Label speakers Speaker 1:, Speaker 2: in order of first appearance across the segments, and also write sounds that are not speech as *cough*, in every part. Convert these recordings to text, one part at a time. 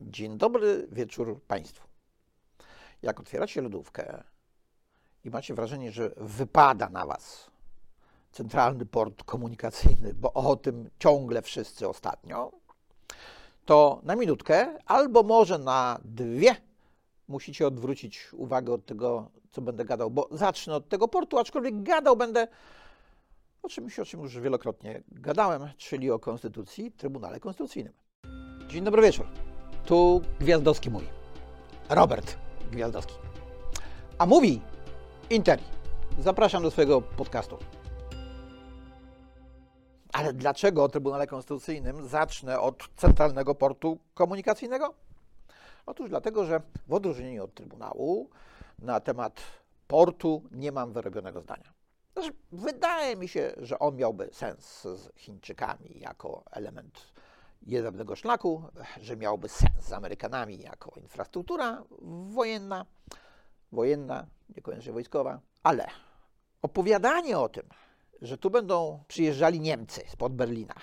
Speaker 1: Dzień dobry wieczór Państwu. Jak otwieracie lodówkę i macie wrażenie, że wypada na Was centralny port komunikacyjny, bo o tym ciągle wszyscy ostatnio, to na minutkę albo może na dwie musicie odwrócić uwagę od tego, co będę gadał, bo zacznę od tego portu, aczkolwiek gadał będę o czymś, o czym już wielokrotnie gadałem, czyli o Konstytucji, Trybunale Konstytucyjnym. Dzień dobry wieczór. Tu Gwiazdowski mówi. Robert Gwiazdowski. A mówi Interi. Zapraszam do swojego podcastu. Ale dlaczego o Trybunale Konstytucyjnym zacznę od Centralnego Portu Komunikacyjnego? Otóż dlatego, że w odróżnieniu od Trybunału na temat portu nie mam wyrobionego zdania. Znaczy, wydaje mi się, że on miałby sens z Chińczykami jako element jednego szlaku, że miałby sens z Amerykanami jako infrastruktura wojenna, wojenna, niekoniecznie wojskowa, ale opowiadanie o tym, że tu będą przyjeżdżali Niemcy spod Berlina,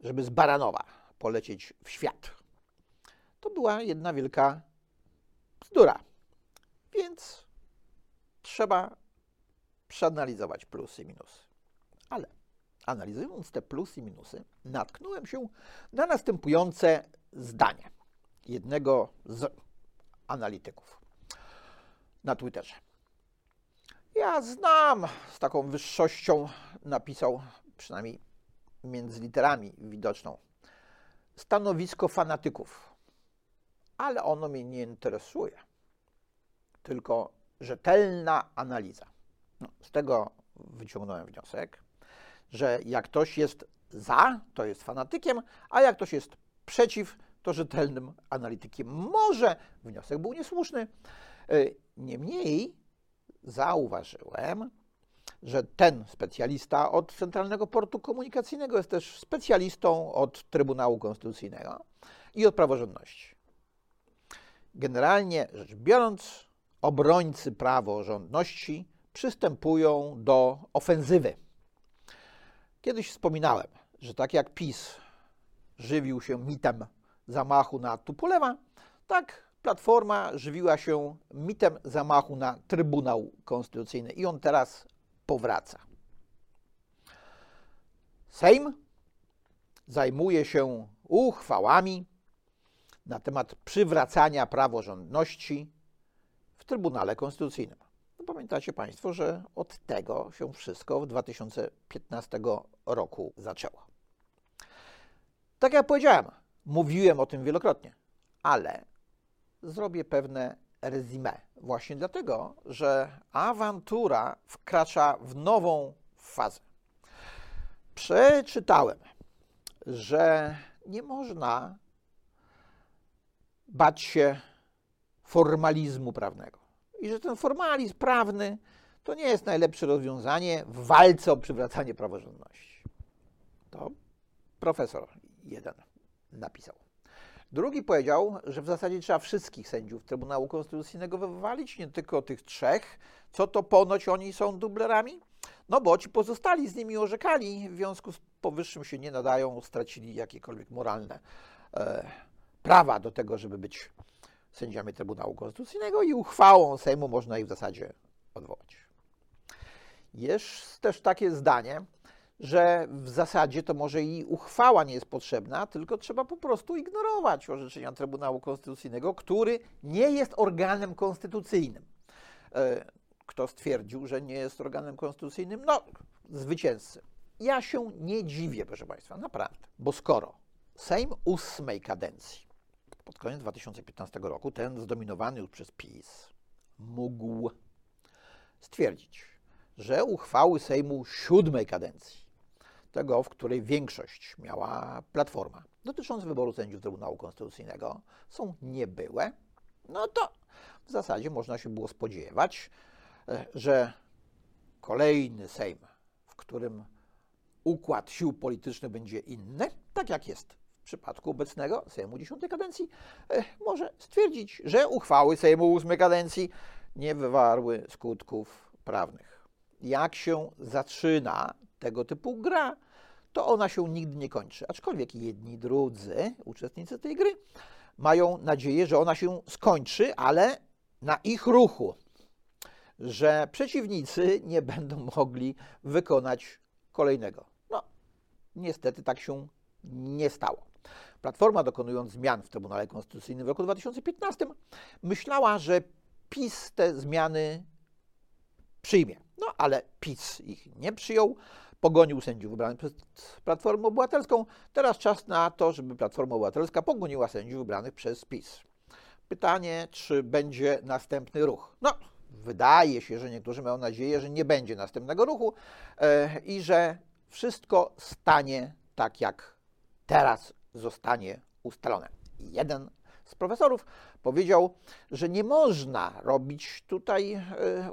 Speaker 1: żeby z Baranowa polecieć w świat, to była jedna wielka bzdura. Więc trzeba przeanalizować plusy i minusy. Ale analizując te plusy i minusy, natknąłem się na następujące zdanie jednego z analityków na Twitterze. Ja znam z taką wyższością, napisał przynajmniej między literami widoczną, stanowisko fanatyków, ale ono mnie nie interesuje, tylko rzetelna analiza. No, z tego wyciągnąłem wniosek, że jak ktoś jest za, to jest fanatykiem, a jak ktoś jest przeciw, to rzetelnym analitykiem. Może wniosek był niesłuszny. Niemniej zauważyłem, że ten specjalista od Centralnego Portu Komunikacyjnego jest też specjalistą od Trybunału Konstytucyjnego i od praworządności. Generalnie rzecz biorąc, obrońcy praworządności przystępują do ofensywy. Kiedyś wspominałem, że tak jak PiS żywił się mitem zamachu na Tupolewa, tak Platforma żywiła się mitem zamachu na Trybunał Konstytucyjny i on teraz powraca. Sejm zajmuje się uchwałami na temat przywracania praworządności w Trybunale Konstytucyjnym. Pamiętacie Państwo, że od tego się wszystko w 2015 roku zaczęło. Tak jak powiedziałem, mówiłem o tym wielokrotnie, ale zrobię pewne rezime. Właśnie dlatego, że awantura wkracza w nową fazę. Przeczytałem, że nie można bać się formalizmu prawnego i że ten formalizm prawny to nie jest najlepsze rozwiązanie w walce o przywracanie praworządności. To profesor jeden napisał. Drugi powiedział, że w zasadzie trzeba wszystkich sędziów Trybunału Konstytucyjnego wywalić, nie tylko tych trzech, co to ponoć oni są dublerami, no bo ci pozostali z nimi orzekali, w związku z powyższym się nie nadają, stracili jakiekolwiek moralne e, prawa do tego, żeby być sędziami Trybunału Konstytucyjnego i uchwałą Sejmu można ich w zasadzie odwołać. Jest też takie zdanie, że w zasadzie to może i uchwała nie jest potrzebna, tylko trzeba po prostu ignorować orzeczenia Trybunału Konstytucyjnego, który nie jest organem konstytucyjnym. E, kto stwierdził, że nie jest organem konstytucyjnym? No, zwycięzcy. Ja się nie dziwię, proszę Państwa, naprawdę, bo skoro Sejm ósmej kadencji pod koniec 2015 roku, ten zdominowany już przez PiS, mógł stwierdzić, że uchwały Sejmu siódmej kadencji tego, w której większość miała platforma, dotyczące wyboru sędziów Trybunału Konstytucyjnego, są niebyłe, no to w zasadzie można się było spodziewać, e, że kolejny Sejm, w którym układ sił politycznych będzie inny, tak jak jest przypadku obecnego Sejmu X kadencji, e, może stwierdzić, że uchwały Sejmu VIII kadencji nie wywarły skutków prawnych. Jak się zaczyna tego typu gra, to ona się nigdy nie kończy. Aczkolwiek jedni drudzy uczestnicy tej gry mają nadzieję, że ona się skończy, ale na ich ruchu, że przeciwnicy nie będą mogli wykonać kolejnego. No, niestety tak się nie stało. Platforma, dokonując zmian w Trybunale Konstytucyjnym w roku 2015, myślała, że PiS te zmiany przyjmie. No ale PiS ich nie przyjął, pogonił sędziów wybranych przez Platformę Obywatelską. Teraz czas na to, żeby Platforma Obywatelska pogoniła sędziów wybranych przez PiS. Pytanie, czy będzie następny ruch? No, wydaje się, że niektórzy mają nadzieję, że nie będzie następnego ruchu e, i że wszystko stanie tak, jak teraz zostanie ustalone. Jeden z profesorów powiedział, że nie można robić tutaj e,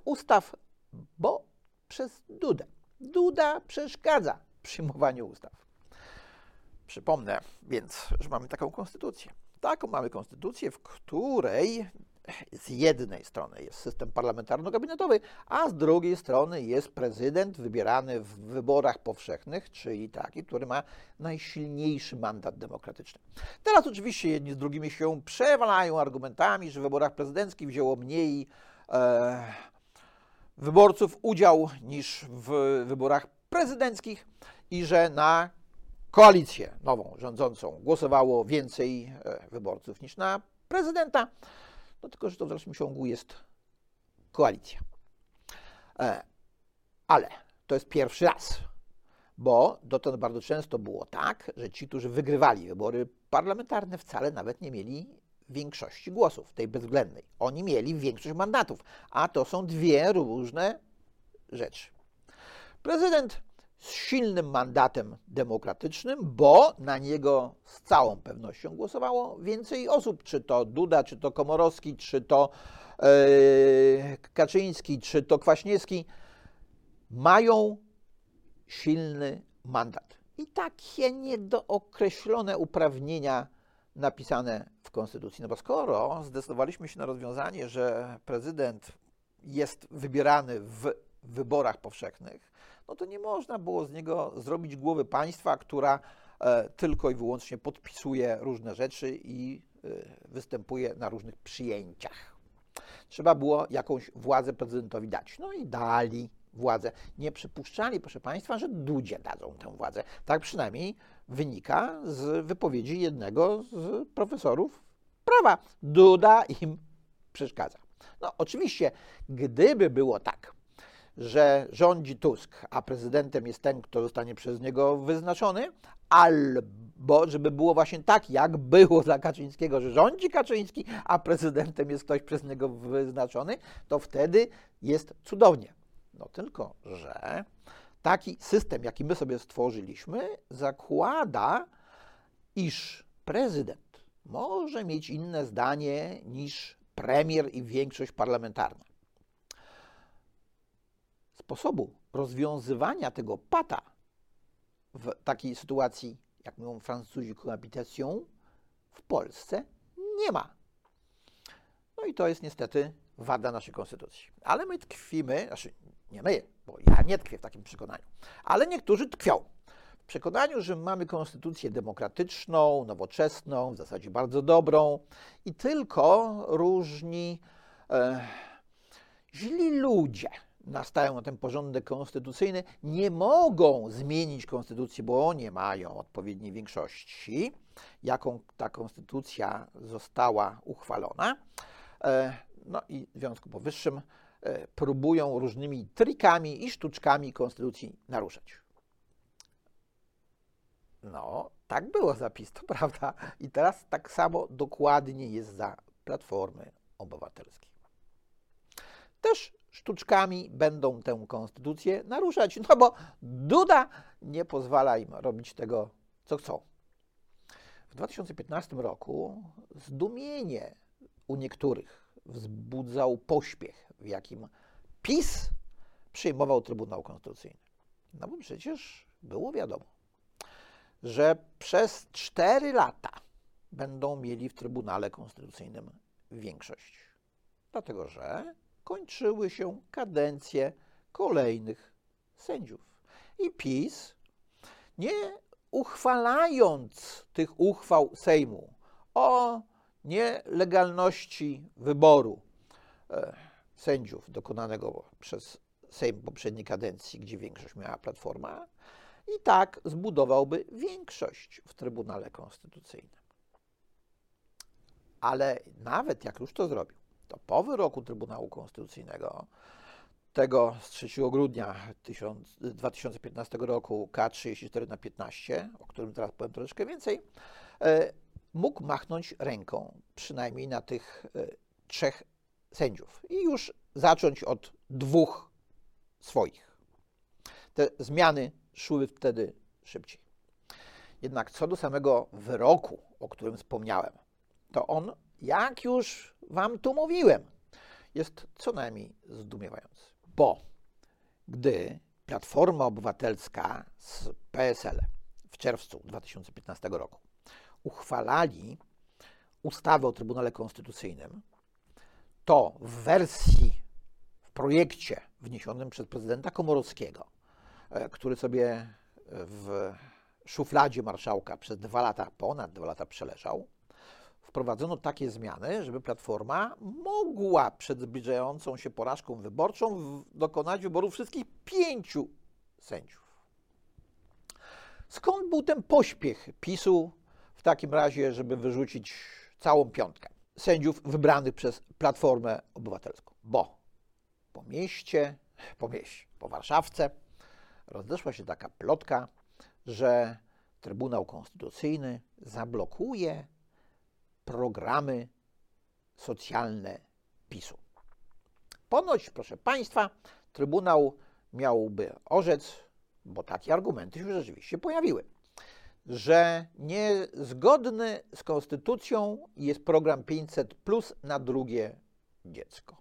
Speaker 1: ustaw, bo przez Dudę. Duda przeszkadza przyjmowaniu ustaw. Przypomnę więc, że mamy taką konstytucję. Taką mamy konstytucję, w której z jednej strony jest system parlamentarno-gabinetowy, a z drugiej strony jest prezydent wybierany w wyborach powszechnych, czyli taki, który ma najsilniejszy mandat demokratyczny. Teraz oczywiście jedni z drugimi się przewalają argumentami, że w wyborach prezydenckich wzięło mniej e, wyborców udział niż w wyborach prezydenckich i że na koalicję nową rządzącą głosowało więcej e, wyborców niż na prezydenta. No tylko, że to w dalszym ciągu jest koalicja. E, ale to jest pierwszy raz, bo dotąd bardzo często było tak, że ci, którzy wygrywali wybory parlamentarne, wcale nawet nie mieli większości głosów, tej bezwzględnej. Oni mieli większość mandatów, a to są dwie różne rzeczy. Prezydent z silnym mandatem demokratycznym, bo na niego z całą pewnością głosowało więcej osób, czy to Duda, czy to Komorowski, czy to yy, Kaczyński, czy to Kwaśniewski, mają silny mandat. I takie niedookreślone uprawnienia napisane w Konstytucji. No bo skoro zdecydowaliśmy się na rozwiązanie, że prezydent jest wybierany w wyborach powszechnych, no to nie można było z niego zrobić głowy państwa, która e, tylko i wyłącznie podpisuje różne rzeczy i e, występuje na różnych przyjęciach. Trzeba było jakąś władzę prezydentowi dać. No i dali władzę. Nie przypuszczali, proszę Państwa, że Dudzie dadzą tę władzę. Tak przynajmniej wynika z wypowiedzi jednego z profesorów prawa. Duda im przeszkadza. No oczywiście, gdyby było tak, że rządzi Tusk, a prezydentem jest ten, kto zostanie przez niego wyznaczony, albo żeby było właśnie tak, jak było za Kaczyńskiego, że rządzi Kaczyński, a prezydentem jest ktoś przez niego wyznaczony, to wtedy jest cudownie. No tylko, że taki system, jaki my sobie stworzyliśmy, zakłada, iż prezydent może mieć inne zdanie niż premier i większość parlamentarna sposobu rozwiązywania tego pata w takiej sytuacji, jak mówią Francuzi, cohabitation, w Polsce nie ma. No i to jest niestety wada naszej konstytucji. Ale my tkwimy, znaczy nie my, bo ja nie tkwię w takim przekonaniu, ale niektórzy tkwią. W przekonaniu, że mamy konstytucję demokratyczną, nowoczesną, w zasadzie bardzo dobrą i tylko różni e, źli ludzie, nastają na ten porządek konstytucyjny, nie mogą zmienić konstytucji, bo nie mają odpowiedniej większości, jaką ta konstytucja została uchwalona. E, no i w związku powyższym e, próbują różnymi trikami i sztuczkami konstytucji naruszać. No, tak było zapis, to prawda. I teraz tak samo dokładnie jest za Platformy Obywatelskiej. Też sztuczkami będą tę konstytucję naruszać, no bo Duda nie pozwala im robić tego, co chcą. W 2015 roku zdumienie u niektórych wzbudzał pośpiech, w jakim PiS przyjmował Trybunał Konstytucyjny. No bo przecież było wiadomo, że przez cztery lata będą mieli w Trybunale Konstytucyjnym większość. Dlatego, że kończyły się kadencje kolejnych sędziów. I PiS, nie uchwalając tych uchwał Sejmu o nielegalności wyboru e, sędziów dokonanego przez Sejm poprzedniej kadencji, gdzie większość miała Platforma, i tak zbudowałby większość w Trybunale Konstytucyjnym. Ale nawet jak już to zrobił, to po wyroku Trybunału Konstytucyjnego, tego z 3 grudnia 2015 roku K34 na 15, o którym teraz powiem troszeczkę więcej, e, mógł machnąć ręką przynajmniej na tych e, trzech sędziów i już zacząć od dwóch swoich. Te zmiany szły wtedy szybciej. Jednak co do samego wyroku, o którym wspomniałem, to on, jak już Wam tu mówiłem, jest co najmniej zdumiewający. Bo gdy Platforma Obywatelska z PSL w czerwcu 2015 roku uchwalali ustawę o Trybunale Konstytucyjnym, to w wersji, w projekcie wniesionym przez prezydenta Komorowskiego, e, który sobie w szufladzie marszałka przez dwa lata, ponad dwa lata przeleżał, wprowadzono takie zmiany, żeby Platforma mogła przed zbliżającą się porażką wyborczą dokonać wyboru wszystkich pięciu sędziów. Skąd był ten pośpiech PiSu w takim razie, żeby wyrzucić całą piątkę sędziów wybranych przez Platformę Obywatelską? Bo po mieście, po mieście, po Warszawce rozeszła się taka plotka, że Trybunał Konstytucyjny zablokuje programy socjalne PiSu. Ponoć, proszę Państwa, Trybunał miałby orzec, bo takie argumenty się rzeczywiście pojawiły, że niezgodny z konstytucją jest program 500 plus na drugie dziecko.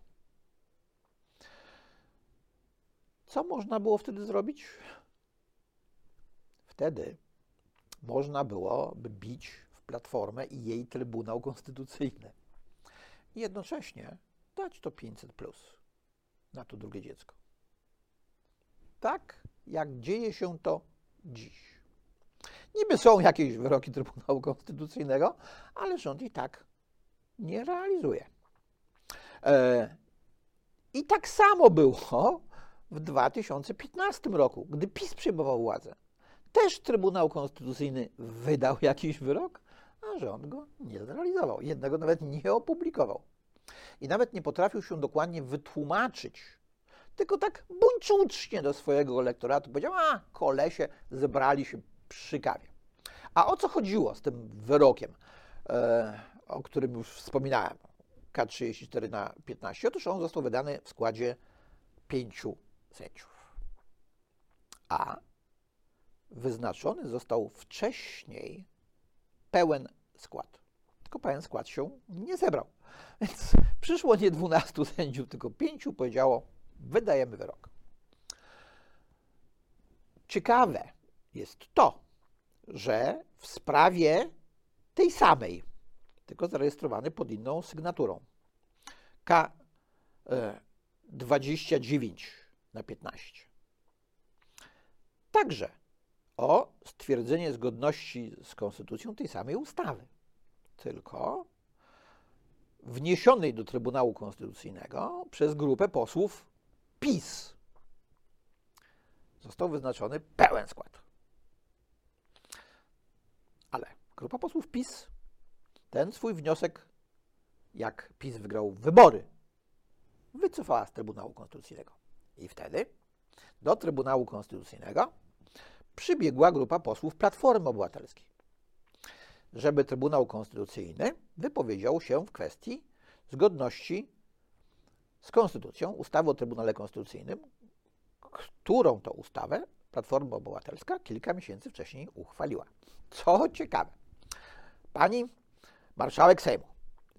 Speaker 1: Co można było wtedy zrobić? Wtedy można byłoby bić Platformę i jej Trybunał Konstytucyjny. Jednocześnie dać to 500 plus na to drugie dziecko. Tak jak dzieje się to dziś. Niby są jakieś wyroki Trybunału Konstytucyjnego, ale rząd i tak nie realizuje. E, I tak samo było w 2015 roku, gdy PiS przejmował władzę. Też Trybunał Konstytucyjny wydał jakiś wyrok, rząd go nie zrealizował. Jednego nawet nie opublikował. I nawet nie potrafił się dokładnie wytłumaczyć, tylko tak buńczucznie do swojego elektoratu powiedział, a kolesie zebrali się przy kawie. A o co chodziło z tym wyrokiem, e, o którym już wspominałem, K34 na 15? Otóż on został wydany w składzie pięciu sędziów. A wyznaczony został wcześniej pełen skład. Tylko pełen skład się nie zebrał. *laughs* Więc przyszło nie 12 sędziów, tylko 5 powiedziało, wydajemy wyrok. Ciekawe jest to, że w sprawie tej samej, tylko zarejestrowany pod inną sygnaturą, K29 na 15. Także o stwierdzenie zgodności z konstytucją tej samej ustawy, tylko wniesionej do Trybunału Konstytucyjnego przez grupę posłów PiS. Został wyznaczony pełen skład. Ale grupa posłów PiS ten swój wniosek, jak PiS wygrał wybory, wycofała z Trybunału Konstytucyjnego. I wtedy do Trybunału Konstytucyjnego przybiegła grupa posłów Platformy Obywatelskiej, żeby Trybunał Konstytucyjny wypowiedział się w kwestii zgodności z Konstytucją, ustawy o Trybunale Konstytucyjnym, którą to ustawę Platforma Obywatelska kilka miesięcy wcześniej uchwaliła. Co ciekawe, pani marszałek Sejmu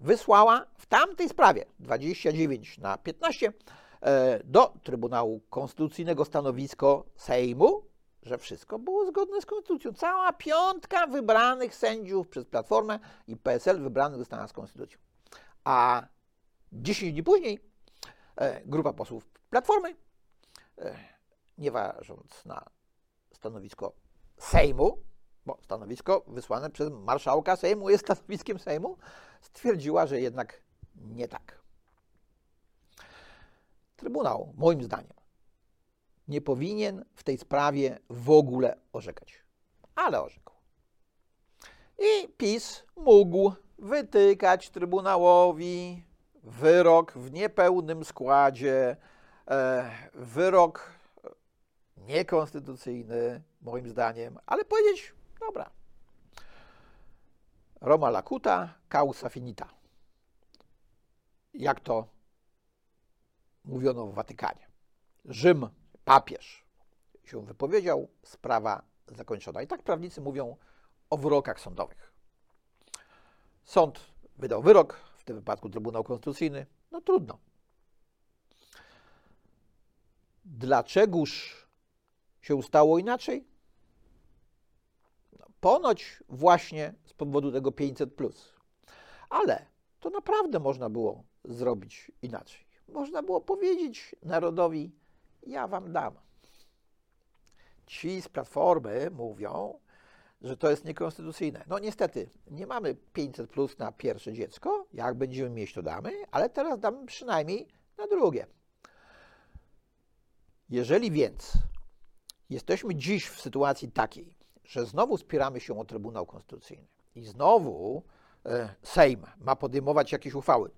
Speaker 1: wysłała w tamtej sprawie 29 na 15 e, do Trybunału Konstytucyjnego stanowisko Sejmu że wszystko było zgodne z konstytucją. Cała piątka wybranych sędziów przez Platformę i PSL wybranych została z konstytucją. A 10 dni później e, grupa posłów Platformy, e, nie ważąc na stanowisko Sejmu, bo stanowisko wysłane przez marszałka Sejmu jest stanowiskiem Sejmu, stwierdziła, że jednak nie tak. Trybunał, moim zdaniem, nie powinien w tej sprawie w ogóle orzekać. Ale orzekł. I PiS mógł wytykać Trybunałowi wyrok w niepełnym składzie, e, wyrok niekonstytucyjny, moim zdaniem, ale powiedzieć, dobra, Roma lacuta, causa finita. Jak to mówiono w Watykanie. Rzym, papież się wypowiedział, sprawa zakończona. I tak prawnicy mówią o wyrokach sądowych. Sąd wydał wyrok, w tym wypadku Trybunał Konstytucyjny. No trudno. Dlaczegoż się stało inaczej? No, ponoć właśnie z powodu tego 500. Ale to naprawdę można było zrobić inaczej. Można było powiedzieć narodowi: Ja wam dam. Ci z platformy mówią, że to jest niekonstytucyjne. No niestety, nie mamy 500 plus na pierwsze dziecko. Jak będziemy mieć, to damy, ale teraz damy przynajmniej na drugie. Jeżeli więc jesteśmy dziś w sytuacji takiej, że znowu spieramy się o Trybunał Konstytucyjny i znowu e, Sejm ma podejmować jakieś uchwały,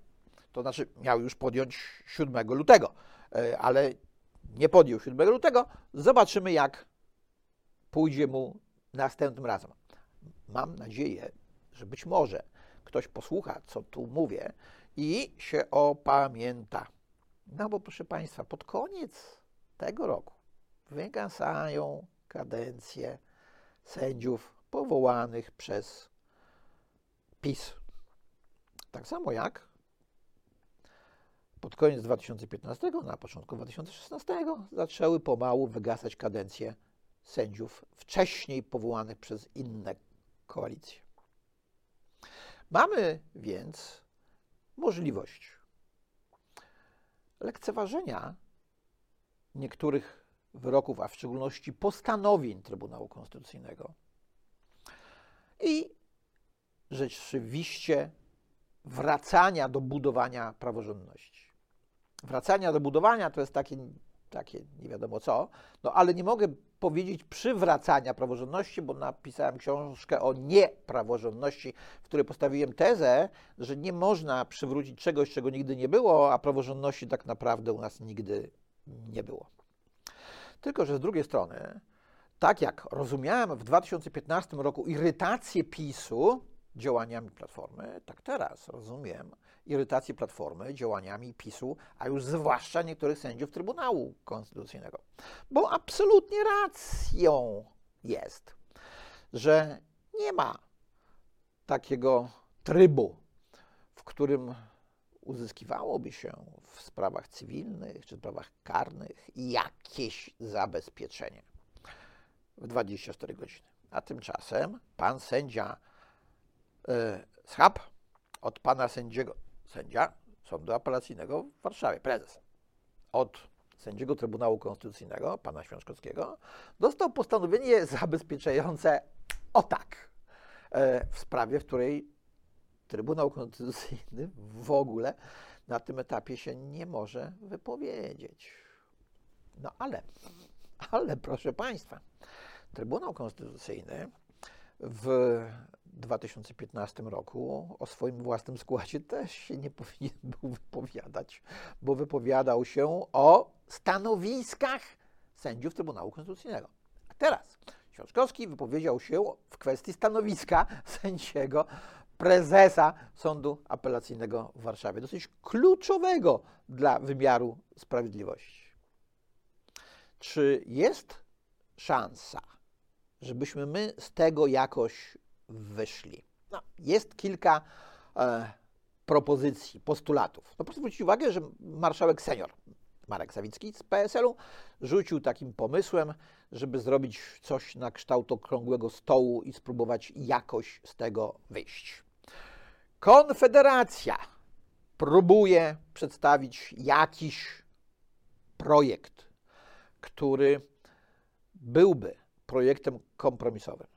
Speaker 1: to znaczy miał już podjąć 7 lutego, e, ale nie podjął 7 lutego, zobaczymy jak pójdzie mu następnym razem. Mam nadzieję, że być może ktoś posłucha, co tu mówię i się opamięta. No bo proszę Państwa, pod koniec tego roku wygasają kadencje sędziów powołanych przez PiS. Tak samo jak pod koniec 2015, na początku 2016 zaczęły pomału wygasać kadencje sędziów wcześniej powołanych przez inne koalicje. Mamy więc możliwość lekceważenia niektórych wyroków, a w szczególności postanowień Trybunału Konstytucyjnego i rzeczywiście wracania do budowania praworządności. Wracania do budowania to jest takie, takie nie wiadomo co, no ale nie mogę powiedzieć przywracania praworządności, bo napisałem książkę o niepraworządności, w której postawiłem tezę, że nie można przywrócić czegoś, czego nigdy nie było, a praworządności tak naprawdę u nas nigdy nie było. Tylko, że z drugiej strony, tak jak rozumiałem w 2015 roku irytację PiSu działaniami Platformy, tak teraz rozumiem irytację Platformy działaniami PiSu, a już zwłaszcza niektórych sędziów Trybunału Konstytucyjnego. Bo absolutnie racją jest, że nie ma takiego trybu, w którym uzyskiwałoby się w sprawach cywilnych czy sprawach karnych jakieś zabezpieczenie w 24 godziny. A tymczasem pan sędzia Schab od pana sędziego, sędzia Sądu Apelacyjnego w Warszawie, prezes, od sędziego Trybunału Konstytucyjnego, pana Świączkowskiego, dostał postanowienie zabezpieczające o tak e, w sprawie, w której Trybunał Konstytucyjny w ogóle na tym etapie się nie może wypowiedzieć. No ale, ale proszę Państwa, Trybunał Konstytucyjny w 2015 roku o swoim własnym składzie też się nie powinien *laughs* był wypowiadać, bo wypowiadał się o stanowiskach sędziów Trybunału Konstytucyjnego. A teraz Książkowski wypowiedział się w kwestii stanowiska *laughs* sędziego prezesa Sądu Apelacyjnego w Warszawie, dosyć kluczowego dla wymiaru sprawiedliwości. Czy jest szansa, żebyśmy my z tego jakoś wyszli? No, jest kilka e, propozycji, postulatów. No proszę zwrócić uwagę, że marszałek senior Marek Sawicki z PSL-u rzucił takim pomysłem, żeby zrobić coś na kształt okrągłego stołu i spróbować jakoś z tego wyjść. Konfederacja próbuje przedstawić jakiś projekt, który byłby projektem kompromisowym.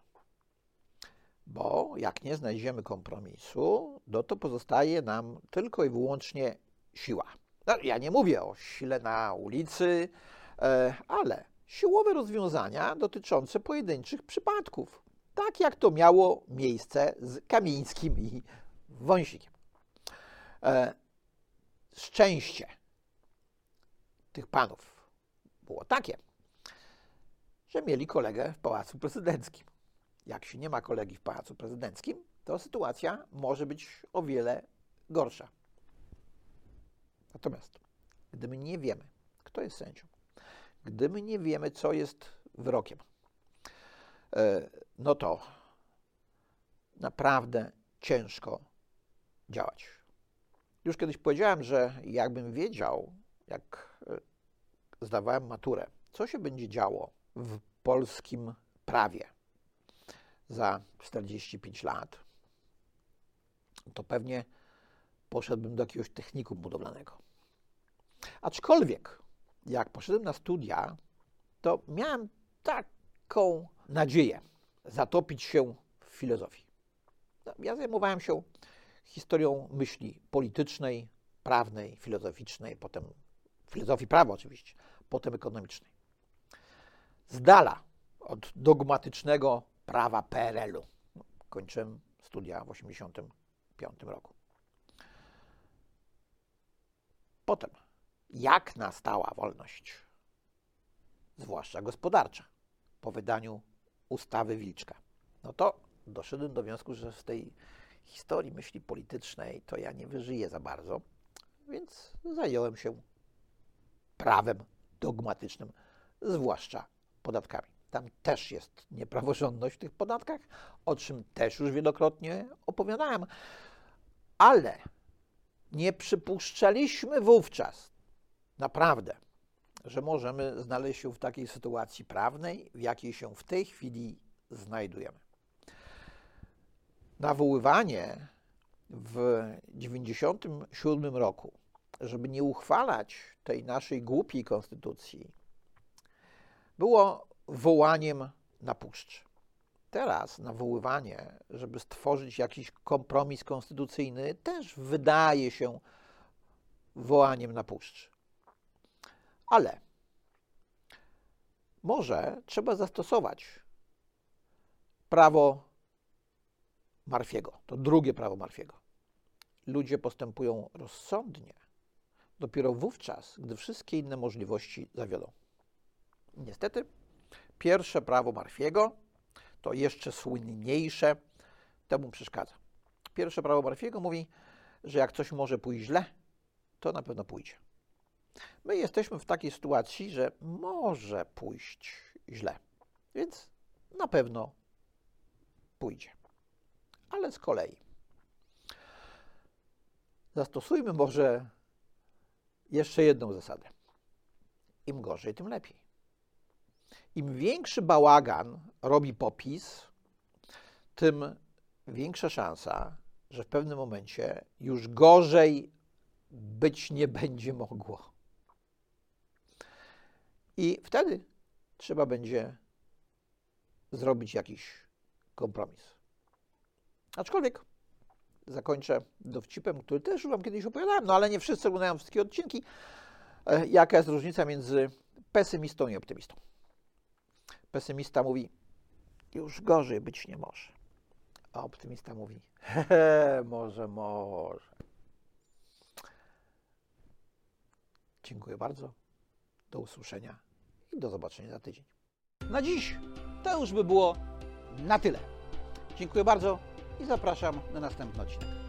Speaker 1: Bo jak nie znajdziemy kompromisu, no to pozostaje nam tylko i wyłącznie siła. No, ja nie mówię o sile na ulicy, e, ale siłowe rozwiązania dotyczące pojedynczych przypadków. Tak jak to miało miejsce z Kamińskim i Wąsikiem. E, szczęście tych panów było takie, że mieli kolegę w Pałacu Prezydenckim. Jak się nie ma kolegi w Pałacu Prezydenckim, to sytuacja może być o wiele gorsza. Natomiast, gdy my nie wiemy, kto jest sędzią, gdy my nie wiemy, co jest wyrokiem, e, no to naprawdę ciężko działać. Już kiedyś powiedziałem, że jakbym wiedział, jak e, zdawałem maturę, co się będzie działo w polskim prawie za 45 lat, to pewnie poszedłbym do jakiegoś technikum budowlanego. Aczkolwiek, jak poszedłem na studia, to miałem taką nadzieję zatopić się w filozofii. No, ja zajmowałem się historią myśli politycznej, prawnej, filozoficznej, potem filozofii prawa oczywiście, potem ekonomicznej. Z dala od dogmatycznego prawa PRL-u. No, kończyłem studia w 1985 roku. Potem, jak nastała wolność, zwłaszcza gospodarcza, po wydaniu ustawy Wilczka, no to doszedłem do wniosku, że z tej historii myśli politycznej to ja nie wyżyję za bardzo, więc zająłem się prawem dogmatycznym, zwłaszcza podatkami. Tam też jest niepraworządność w tych podatkach, o czym też już wielokrotnie opowiadałem, ale nie przypuszczaliśmy wówczas naprawdę, że możemy znaleźć się w takiej sytuacji prawnej, w jakiej się w tej chwili znajdujemy. Nawoływanie w 1997 roku, żeby nie uchwalać tej naszej głupiej konstytucji, było wołaniem na puszczy. Teraz nawoływanie, żeby stworzyć jakiś kompromis konstytucyjny, też wydaje się wołaniem na puszczy. Ale może trzeba zastosować prawo Marfiego, to drugie prawo Marfiego. Ludzie postępują rozsądnie dopiero wówczas, gdy wszystkie inne możliwości zawiodą. Niestety, pierwsze prawo Marfiego, to jeszcze słynniejsze, temu przeszkadza. Pierwsze prawo Marfiego mówi, że jak coś może pójść źle, to na pewno pójdzie. My jesteśmy w takiej sytuacji, że może pójść źle, więc na pewno pójdzie. Ale z kolei zastosujmy może jeszcze jedną zasadę. Im gorzej, tym lepiej. Im większy bałagan robi popis, tym większa szansa, że w pewnym momencie już gorzej być nie będzie mogło. I wtedy trzeba będzie zrobić jakiś kompromis. Aczkolwiek zakończę dowcipem, który też Wam kiedyś opowiadałem, no ale nie wszyscy oglądają wszystkie odcinki. E, jaka jest różnica między pesymistą i optymistą? Pesymista mówi, już gorzej być nie może. A optymista mówi, może, może. Dziękuję bardzo. Do usłyszenia i do zobaczenia za tydzień. Na dziś to już by było na tyle. Dziękuję bardzo i zapraszam na następny odcinek.